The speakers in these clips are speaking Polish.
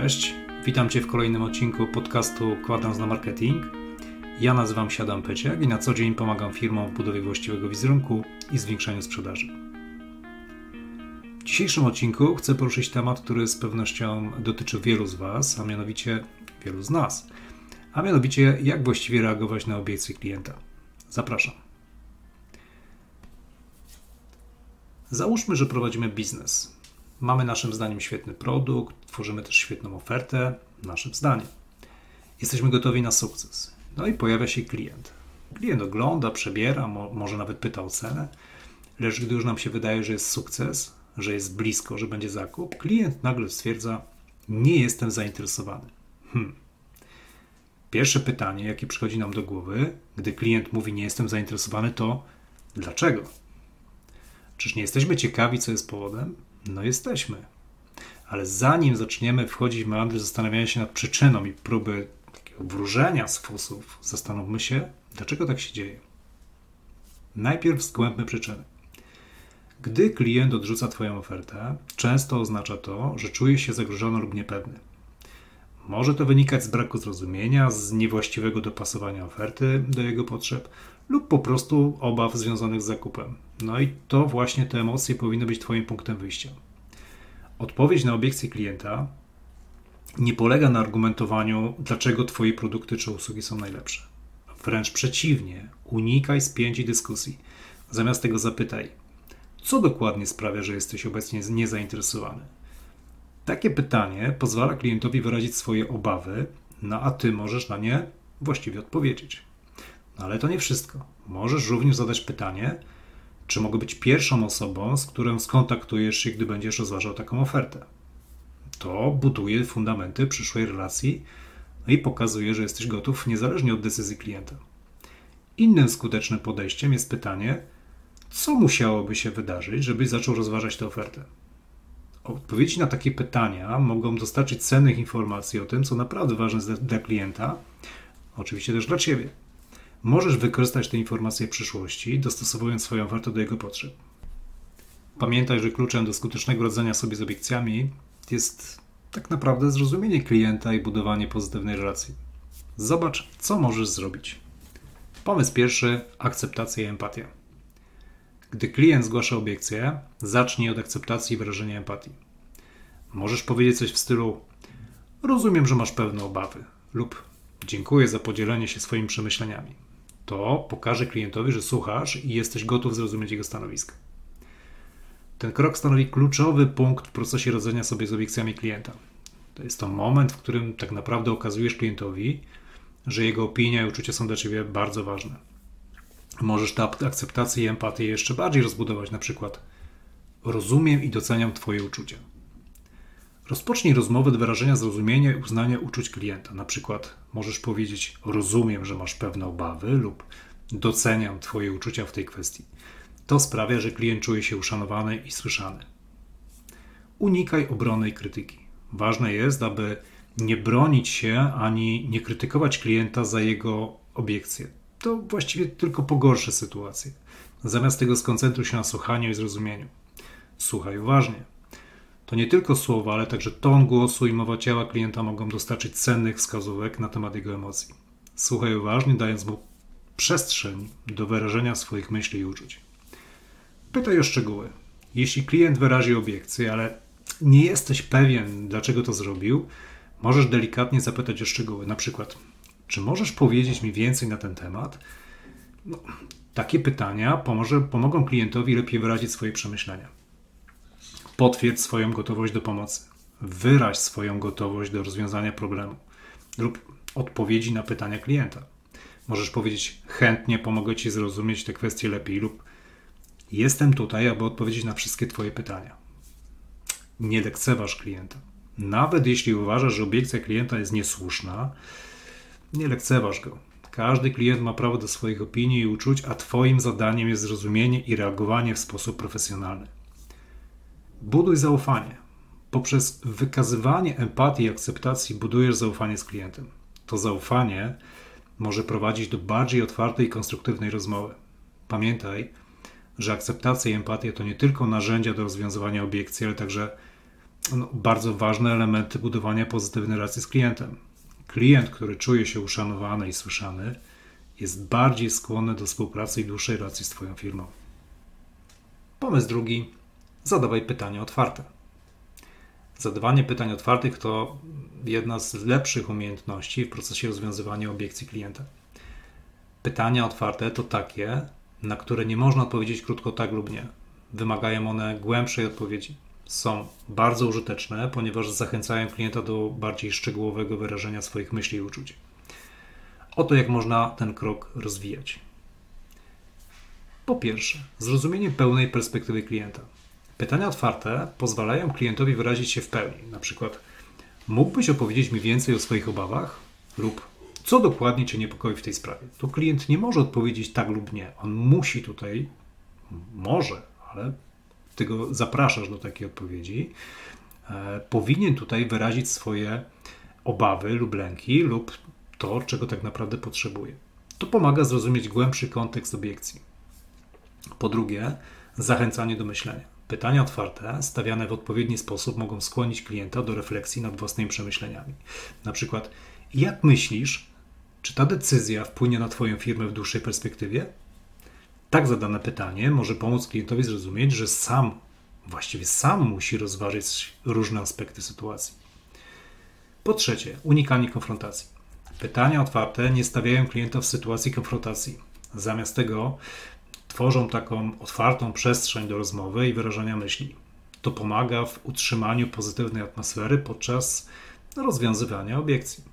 cześć. Witam Cię w kolejnym odcinku podcastu Kwadrans na Marketing. Ja nazywam się Adam Peciak i na co dzień pomagam firmom w budowie właściwego wizerunku i zwiększaniu sprzedaży. W dzisiejszym odcinku chcę poruszyć temat, który z pewnością dotyczy wielu z Was, a mianowicie wielu z nas. A mianowicie, jak właściwie reagować na obiekcje klienta. Zapraszam. Załóżmy, że prowadzimy biznes. Mamy naszym zdaniem świetny produkt, tworzymy też świetną ofertę, naszym zdaniem. Jesteśmy gotowi na sukces. No i pojawia się klient. Klient ogląda, przebiera, mo może nawet pyta o cenę, lecz gdy już nam się wydaje, że jest sukces, że jest blisko, że będzie zakup, klient nagle stwierdza: Nie jestem zainteresowany. Hmm. Pierwsze pytanie, jakie przychodzi nam do głowy, gdy klient mówi: Nie jestem zainteresowany, to dlaczego? Czyż nie jesteśmy ciekawi, co jest powodem? No jesteśmy. Ale zanim zaczniemy wchodzić w meandry zastanawiania się nad przyczyną i próby takiego wróżenia z fusów, zastanówmy się, dlaczego tak się dzieje. Najpierw zgłębmy przyczyny. Gdy klient odrzuca Twoją ofertę, często oznacza to, że czuje się zagrożony lub niepewny. Może to wynikać z braku zrozumienia, z niewłaściwego dopasowania oferty do jego potrzeb lub po prostu obaw związanych z zakupem. No i to właśnie te emocje powinny być Twoim punktem wyjścia. Odpowiedź na obiekcję klienta nie polega na argumentowaniu, dlaczego Twoje produkty czy usługi są najlepsze. Wręcz przeciwnie, unikaj spięć i dyskusji. Zamiast tego zapytaj, co dokładnie sprawia, że jesteś obecnie niezainteresowany. Takie pytanie pozwala klientowi wyrazić swoje obawy, no a ty możesz na nie właściwie odpowiedzieć. Ale to nie wszystko. Możesz również zadać pytanie, czy mogę być pierwszą osobą, z którą skontaktujesz się, gdy będziesz rozważał taką ofertę. To buduje fundamenty przyszłej relacji i pokazuje, że jesteś gotów niezależnie od decyzji klienta. Innym skutecznym podejściem jest pytanie, co musiałoby się wydarzyć, żebyś zaczął rozważać tę ofertę. Odpowiedzi na takie pytania mogą dostarczyć cennych informacji o tym, co naprawdę ważne dla klienta, oczywiście też dla Ciebie. Możesz wykorzystać te informacje w przyszłości, dostosowując swoją ofertę do jego potrzeb. Pamiętaj, że kluczem do skutecznego radzenia sobie z obiekcjami jest tak naprawdę zrozumienie klienta i budowanie pozytywnej relacji. Zobacz, co możesz zrobić. Pomysł pierwszy: akceptacja i empatia. Gdy klient zgłasza obiekcję, zacznij od akceptacji i wyrażenia empatii. Możesz powiedzieć coś w stylu: Rozumiem, że masz pewne obawy, lub Dziękuję za podzielenie się swoimi przemyśleniami. To pokaże klientowi, że słuchasz i jesteś gotów zrozumieć jego stanowisko. Ten krok stanowi kluczowy punkt w procesie radzenia sobie z obiekcjami klienta. To jest to moment, w którym tak naprawdę okazujesz klientowi, że jego opinia i uczucia są dla ciebie bardzo ważne. Możesz tę akceptację i empatię jeszcze bardziej rozbudować, na przykład rozumiem i doceniam Twoje uczucia. Rozpocznij rozmowę od wyrażenia zrozumienia i uznania uczuć klienta. Na przykład możesz powiedzieć: Rozumiem, że masz pewne obawy, lub doceniam Twoje uczucia w tej kwestii. To sprawia, że klient czuje się uszanowany i słyszany. Unikaj obrony i krytyki. Ważne jest, aby nie bronić się ani nie krytykować klienta za jego obiekcje. To właściwie tylko pogorszy sytuację. Zamiast tego skoncentruj się na słuchaniu i zrozumieniu. Słuchaj uważnie. To nie tylko słowa, ale także ton głosu i mowa ciała klienta mogą dostarczyć cennych wskazówek na temat jego emocji. Słuchaj uważnie, dając mu przestrzeń do wyrażenia swoich myśli i uczuć. Pytaj o szczegóły. Jeśli klient wyrazi obiekcję, ale nie jesteś pewien, dlaczego to zrobił, możesz delikatnie zapytać o szczegóły. Na przykład, czy możesz powiedzieć mi więcej na ten temat? No, takie pytania pomoże, pomogą klientowi lepiej wyrazić swoje przemyślenia. Potwierdź swoją gotowość do pomocy. Wyraź swoją gotowość do rozwiązania problemu lub odpowiedzi na pytania klienta. Możesz powiedzieć: Chętnie pomogę Ci zrozumieć te kwestie lepiej, lub Jestem tutaj, aby odpowiedzieć na wszystkie Twoje pytania. Nie lekceważ klienta. Nawet jeśli uważasz, że obiekcja klienta jest niesłuszna, nie lekceważ go. Każdy klient ma prawo do swoich opinii i uczuć, a Twoim zadaniem jest zrozumienie i reagowanie w sposób profesjonalny. Buduj zaufanie. Poprzez wykazywanie empatii i akceptacji budujesz zaufanie z klientem. To zaufanie może prowadzić do bardziej otwartej i konstruktywnej rozmowy. Pamiętaj, że akceptacja i empatia to nie tylko narzędzia do rozwiązywania obiekcji, ale także no, bardzo ważne elementy budowania pozytywnej relacji z klientem. Klient, który czuje się uszanowany i słyszany, jest bardziej skłonny do współpracy i dłuższej relacji z Twoją firmą. Pomysł drugi: zadawaj pytania otwarte. Zadawanie pytań otwartych to jedna z lepszych umiejętności w procesie rozwiązywania obiekcji klienta. Pytania otwarte to takie, na które nie można odpowiedzieć krótko tak lub nie. Wymagają one głębszej odpowiedzi. Są bardzo użyteczne, ponieważ zachęcają klienta do bardziej szczegółowego wyrażenia swoich myśli i uczuć. Oto jak można ten krok rozwijać. Po pierwsze, zrozumienie pełnej perspektywy klienta. Pytania otwarte pozwalają klientowi wyrazić się w pełni. Na przykład, mógłbyś opowiedzieć mi więcej o swoich obawach? Lub co dokładnie Cię niepokoi w tej sprawie? To klient nie może odpowiedzieć tak lub nie. On musi tutaj, może, ale Ty go zapraszasz do takiej odpowiedzi. E, powinien tutaj wyrazić swoje obawy lub lęki, lub to, czego tak naprawdę potrzebuje. To pomaga zrozumieć głębszy kontekst obiekcji. Po drugie, zachęcanie do myślenia. Pytania otwarte, stawiane w odpowiedni sposób, mogą skłonić klienta do refleksji nad własnymi przemyśleniami. Na przykład, jak myślisz, czy ta decyzja wpłynie na Twoją firmę w dłuższej perspektywie? Tak zadane pytanie może pomóc klientowi zrozumieć, że sam, właściwie sam musi rozważyć różne aspekty sytuacji. Po trzecie, unikanie konfrontacji. Pytania otwarte nie stawiają klienta w sytuacji konfrontacji. Zamiast tego tworzą taką otwartą przestrzeń do rozmowy i wyrażania myśli. To pomaga w utrzymaniu pozytywnej atmosfery podczas rozwiązywania obiekcji.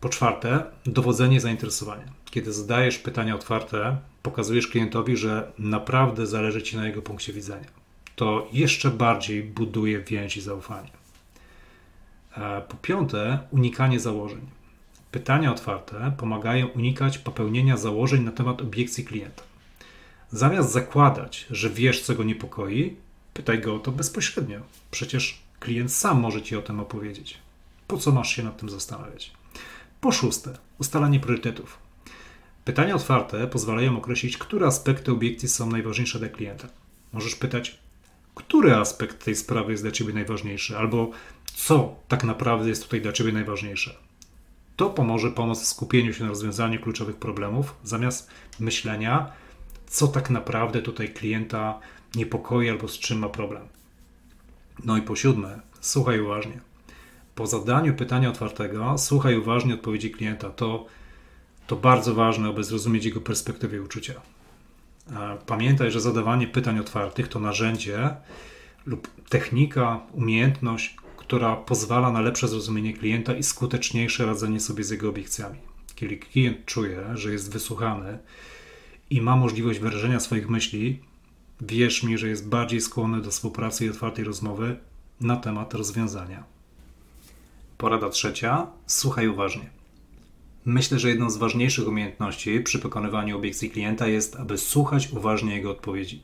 Po czwarte, dowodzenie zainteresowania. Kiedy zadajesz pytania otwarte, pokazujesz klientowi, że naprawdę zależy ci na jego punkcie widzenia. To jeszcze bardziej buduje więź i zaufanie. Po piąte, unikanie założeń. Pytania otwarte pomagają unikać popełnienia założeń na temat obiekcji klienta. Zamiast zakładać, że wiesz, co go niepokoi, pytaj go o to bezpośrednio. Przecież klient sam może ci o tym opowiedzieć. Po co masz się nad tym zastanawiać? Po szóste, ustalanie priorytetów. Pytania otwarte pozwalają określić, które aspekty obiekcji są najważniejsze dla klienta. Możesz pytać, który aspekt tej sprawy jest dla ciebie najważniejszy, albo co tak naprawdę jest tutaj dla ciebie najważniejsze. To pomoże pomóc w skupieniu się na rozwiązaniu kluczowych problemów, zamiast myślenia, co tak naprawdę tutaj klienta niepokoi albo z czym ma problem. No i po siódme, słuchaj uważnie. Po zadaniu pytania otwartego, słuchaj uważnie odpowiedzi klienta. To, to bardzo ważne, aby zrozumieć jego perspektywę i uczucia. Pamiętaj, że zadawanie pytań otwartych to narzędzie lub technika, umiejętność, która pozwala na lepsze zrozumienie klienta i skuteczniejsze radzenie sobie z jego obiekcjami. Kiedy klient czuje, że jest wysłuchany i ma możliwość wyrażenia swoich myśli, wierz mi, że jest bardziej skłonny do współpracy i otwartej rozmowy na temat rozwiązania. Porada trzecia: słuchaj uważnie. Myślę, że jedną z ważniejszych umiejętności przy pokonywaniu obiekcji klienta jest, aby słuchać uważnie jego odpowiedzi.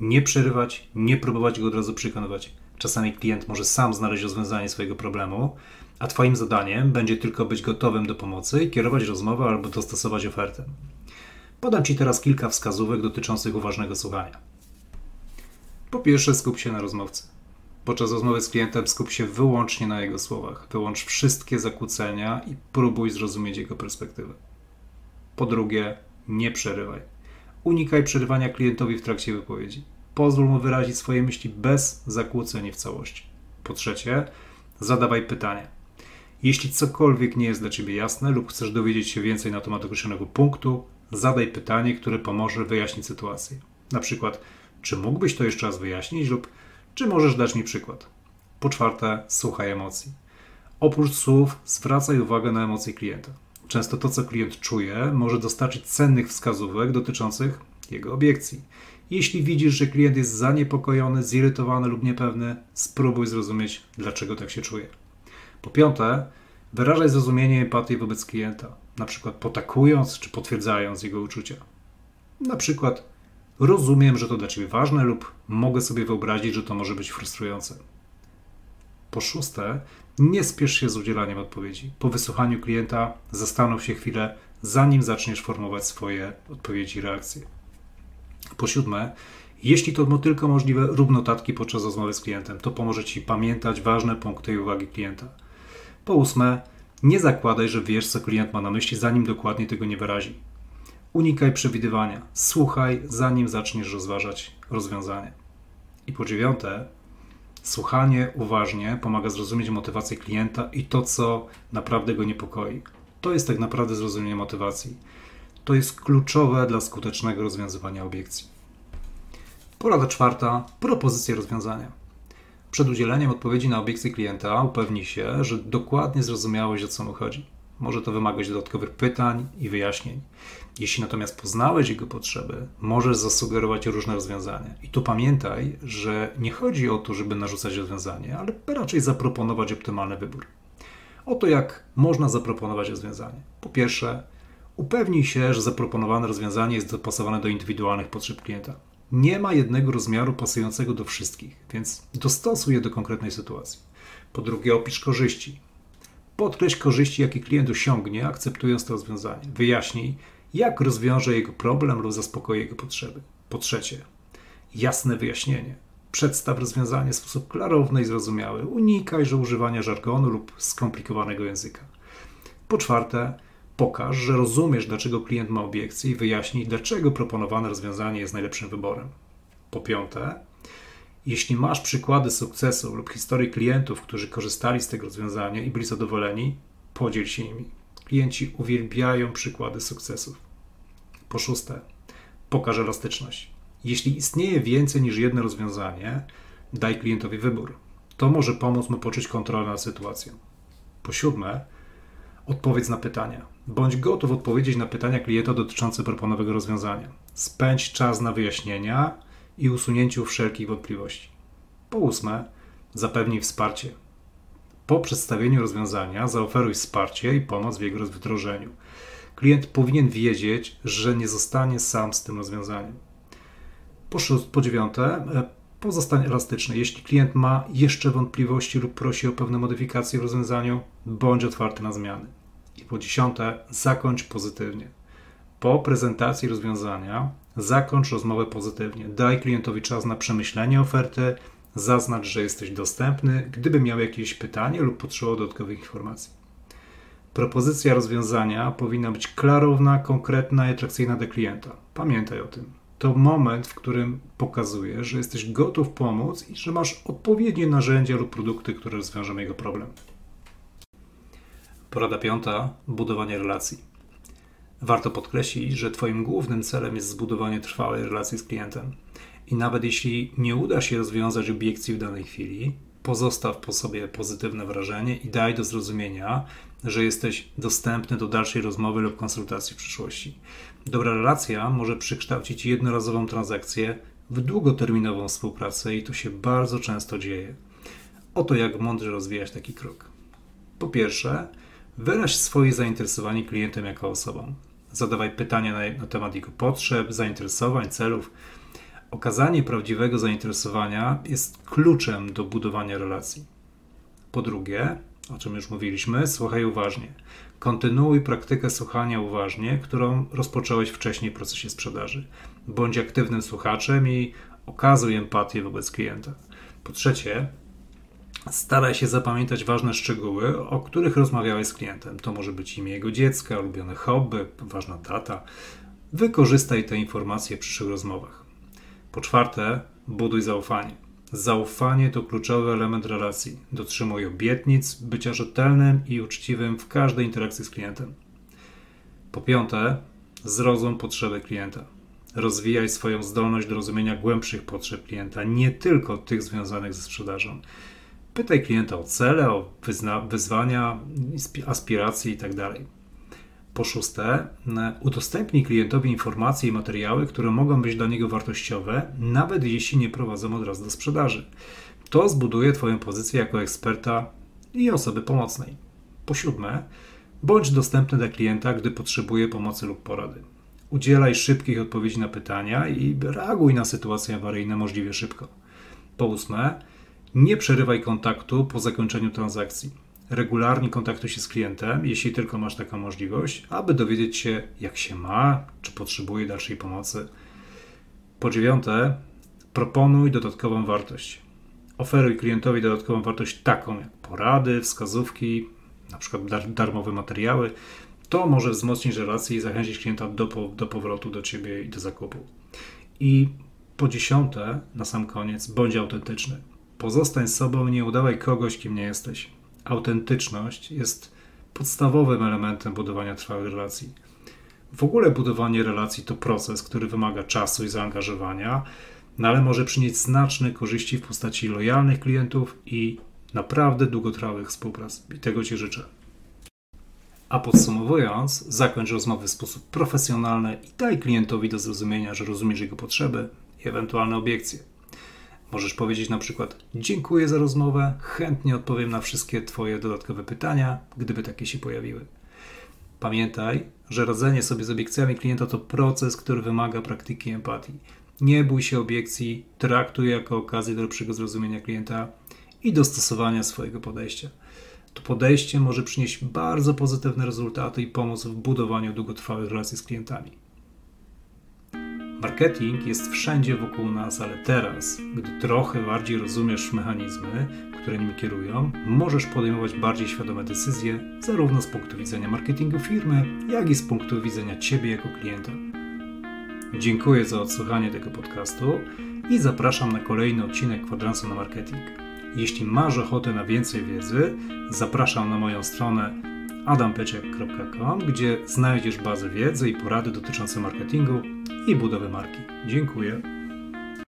Nie przerywać, nie próbować go od razu przekonywać. Czasami klient może sam znaleźć rozwiązanie swojego problemu, a Twoim zadaniem będzie tylko być gotowym do pomocy kierować rozmowę albo dostosować ofertę. Podam Ci teraz kilka wskazówek dotyczących uważnego słuchania. Po pierwsze, skup się na rozmowcy. Podczas rozmowy z klientem skup się wyłącznie na jego słowach. Wyłącz wszystkie zakłócenia i próbuj zrozumieć jego perspektywę. Po drugie, nie przerywaj. Unikaj przerywania klientowi w trakcie wypowiedzi. Pozwól mu wyrazić swoje myśli bez zakłóceń w całości. Po trzecie, zadawaj pytania. Jeśli cokolwiek nie jest dla Ciebie jasne lub chcesz dowiedzieć się więcej na temat określonego punktu, zadaj pytanie, które pomoże wyjaśnić sytuację. Na przykład, czy mógłbyś to jeszcze raz wyjaśnić lub czy możesz dać mi przykład? Po czwarte, słuchaj emocji. Oprócz słów, zwracaj uwagę na emocje klienta. Często to, co klient czuje, może dostarczyć cennych wskazówek dotyczących jego obiekcji. Jeśli widzisz, że klient jest zaniepokojony, zirytowany lub niepewny, spróbuj zrozumieć, dlaczego tak się czuje. Po piąte, wyrażaj zrozumienie i empatię wobec klienta, na przykład potakując czy potwierdzając jego uczucia. Na przykład, rozumiem, że to dla Ciebie ważne lub mogę sobie wyobrazić, że to może być frustrujące. Po szóste, nie spiesz się z udzielaniem odpowiedzi. Po wysłuchaniu klienta zastanów się chwilę, zanim zaczniesz formować swoje odpowiedzi i reakcje. Po siódme, Jeśli to tylko możliwe, rób notatki podczas rozmowy z klientem. To pomoże Ci pamiętać ważne punkty i uwagi klienta. Po ósme, nie zakładaj, że wiesz, co klient ma na myśli, zanim dokładnie tego nie wyrazi. Unikaj przewidywania. Słuchaj, zanim zaczniesz rozważać rozwiązanie. I po dziewiąte, słuchanie uważnie pomaga zrozumieć motywację klienta i to, co naprawdę go niepokoi. To jest tak naprawdę zrozumienie motywacji. To jest kluczowe dla skutecznego rozwiązywania obiekcji. Porada czwarta propozycja rozwiązania. Przed udzieleniem odpowiedzi na obiekcje klienta upewnij się, że dokładnie zrozumiałeś o co mu chodzi. Może to wymagać dodatkowych pytań i wyjaśnień. Jeśli natomiast poznałeś jego potrzeby, możesz zasugerować różne rozwiązania. I tu pamiętaj, że nie chodzi o to, żeby narzucać rozwiązanie, ale raczej zaproponować optymalny wybór. Oto jak można zaproponować rozwiązanie. Po pierwsze, upewnij się, że zaproponowane rozwiązanie jest dopasowane do indywidualnych potrzeb klienta. Nie ma jednego rozmiaru pasującego do wszystkich, więc dostosuj je do konkretnej sytuacji. Po drugie, opisz korzyści. Podkreśl korzyści, jakie klient osiągnie, akceptując to rozwiązanie. Wyjaśnij, jak rozwiąże jego problem lub zaspokoi jego potrzeby. Po trzecie, jasne wyjaśnienie. Przedstaw rozwiązanie w sposób klarowny i zrozumiały. Unikaj że używania żargonu lub skomplikowanego języka. Po czwarte, pokaż, że rozumiesz, dlaczego klient ma obiekcje i wyjaśnij, dlaczego proponowane rozwiązanie jest najlepszym wyborem. Po piąte, jeśli masz przykłady sukcesu lub historii klientów, którzy korzystali z tego rozwiązania i byli zadowoleni, podziel się nimi. Klienci uwielbiają przykłady sukcesów. Po szóste, pokaż elastyczność. Jeśli istnieje więcej niż jedno rozwiązanie, daj klientowi wybór. To może pomóc mu poczuć kontrolę nad sytuacją. Po siódme, odpowiedz na pytania. Bądź gotów odpowiedzieć na pytania klienta dotyczące proponowanego rozwiązania. Spędź czas na wyjaśnienia i usunięciu wszelkich wątpliwości. Po ósme, zapewnij wsparcie. Po przedstawieniu rozwiązania zaoferuj wsparcie i pomoc w jego wdrożeniu. Klient powinien wiedzieć, że nie zostanie sam z tym rozwiązaniem. Po, po dziewiąte, e, pozostań elastyczny. Jeśli klient ma jeszcze wątpliwości lub prosi o pewne modyfikacje w rozwiązaniu, bądź otwarty na zmiany. I po dziesiąte, zakończ pozytywnie. Po prezentacji rozwiązania zakończ rozmowę pozytywnie. Daj klientowi czas na przemyślenie oferty, zaznacz, że jesteś dostępny, gdyby miał jakieś pytanie lub potrzebował dodatkowych informacji. Propozycja rozwiązania powinna być klarowna, konkretna i atrakcyjna dla klienta. Pamiętaj o tym. To moment, w którym pokazujesz, że jesteś gotów pomóc i że masz odpowiednie narzędzia lub produkty, które rozwiążą jego problem. Porada piąta: budowanie relacji. Warto podkreślić, że Twoim głównym celem jest zbudowanie trwałej relacji z klientem. I nawet jeśli nie uda się rozwiązać obiekcji w danej chwili, pozostaw po sobie pozytywne wrażenie i daj do zrozumienia, że jesteś dostępny do dalszej rozmowy lub konsultacji w przyszłości. Dobra relacja może przekształcić jednorazową transakcję w długoterminową współpracę i to się bardzo często dzieje. Oto jak mądrze rozwijać taki krok. Po pierwsze, wyraź swoje zainteresowanie klientem jako osobą. Zadawaj pytania na, na temat jego potrzeb, zainteresowań, celów. Okazanie prawdziwego zainteresowania jest kluczem do budowania relacji. Po drugie, o czym już mówiliśmy, słuchaj uważnie. Kontynuuj praktykę słuchania uważnie, którą rozpocząłeś wcześniej w procesie sprzedaży. Bądź aktywnym słuchaczem i okazuj empatię wobec klienta. Po trzecie, staraj się zapamiętać ważne szczegóły, o których rozmawiałeś z klientem. To może być imię jego dziecka, ulubione hobby, ważna data. Wykorzystaj te informacje w przyszłych rozmowach. Po czwarte, buduj zaufanie. Zaufanie to kluczowy element relacji. Dotrzymuj obietnic, bycia rzetelnym i uczciwym w każdej interakcji z klientem. Po piąte, zrozum potrzeby klienta. Rozwijaj swoją zdolność do rozumienia głębszych potrzeb klienta, nie tylko tych związanych ze sprzedażą. Pytaj klienta o cele, o wyzwania, aspiracje itd. Po szóste, udostępnij klientowi informacje i materiały, które mogą być dla niego wartościowe, nawet jeśli nie prowadzą od razu do sprzedaży. To zbuduje Twoją pozycję jako eksperta i osoby pomocnej. Po siódme, bądź dostępny dla klienta, gdy potrzebuje pomocy lub porady. Udzielaj szybkich odpowiedzi na pytania i reaguj na sytuacje awaryjne możliwie szybko. Po ósme, nie przerywaj kontaktu po zakończeniu transakcji regularnie kontaktuj się z klientem, jeśli tylko masz taką możliwość, aby dowiedzieć się, jak się ma, czy potrzebuje dalszej pomocy. Po dziewiąte, Proponuj dodatkową wartość. Oferuj klientowi dodatkową wartość taką jak porady, wskazówki, na przykład dar darmowe materiały. To może wzmocnić relacje i zachęcić klienta do, do powrotu do ciebie i do zakupu. I po dziesiąte, na sam koniec, bądź autentyczny. Pozostań sobą, nie udawaj kogoś, kim nie jesteś. Autentyczność jest podstawowym elementem budowania trwałych relacji. W ogóle budowanie relacji to proces, który wymaga czasu i zaangażowania, no ale może przynieść znaczne korzyści w postaci lojalnych klientów i naprawdę długotrwałych współprac. I tego Ci życzę. A podsumowując, zakończ rozmowy w sposób profesjonalny i daj klientowi do zrozumienia, że rozumiesz jego potrzeby i ewentualne obiekcje. Możesz powiedzieć na przykład: Dziękuję za rozmowę, chętnie odpowiem na wszystkie Twoje dodatkowe pytania, gdyby takie się pojawiły. Pamiętaj, że radzenie sobie z obiekcjami klienta to proces, który wymaga praktyki empatii. Nie bój się obiekcji, traktuj jako okazję do lepszego zrozumienia klienta i dostosowania swojego podejścia. To podejście może przynieść bardzo pozytywne rezultaty i pomóc w budowaniu długotrwałych relacji z klientami. Marketing jest wszędzie wokół nas, ale teraz, gdy trochę bardziej rozumiesz mechanizmy, które nim kierują, możesz podejmować bardziej świadome decyzje, zarówno z punktu widzenia marketingu firmy, jak i z punktu widzenia Ciebie jako klienta. Dziękuję za odsłuchanie tego podcastu i zapraszam na kolejny odcinek Kwadransu na Marketing. Jeśli masz ochotę na więcej wiedzy, zapraszam na moją stronę adampeciak.com, gdzie znajdziesz bazę wiedzy i porady dotyczące marketingu i budowy marki. Dziękuję.